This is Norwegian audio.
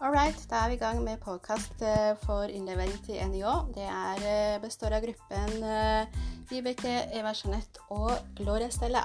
All right, da er vi i gang med podkast eh, for innlevering til NIH. Det er, eh, består av gruppen eh, Vibeke, Eva Jeanette og Gloria Stella.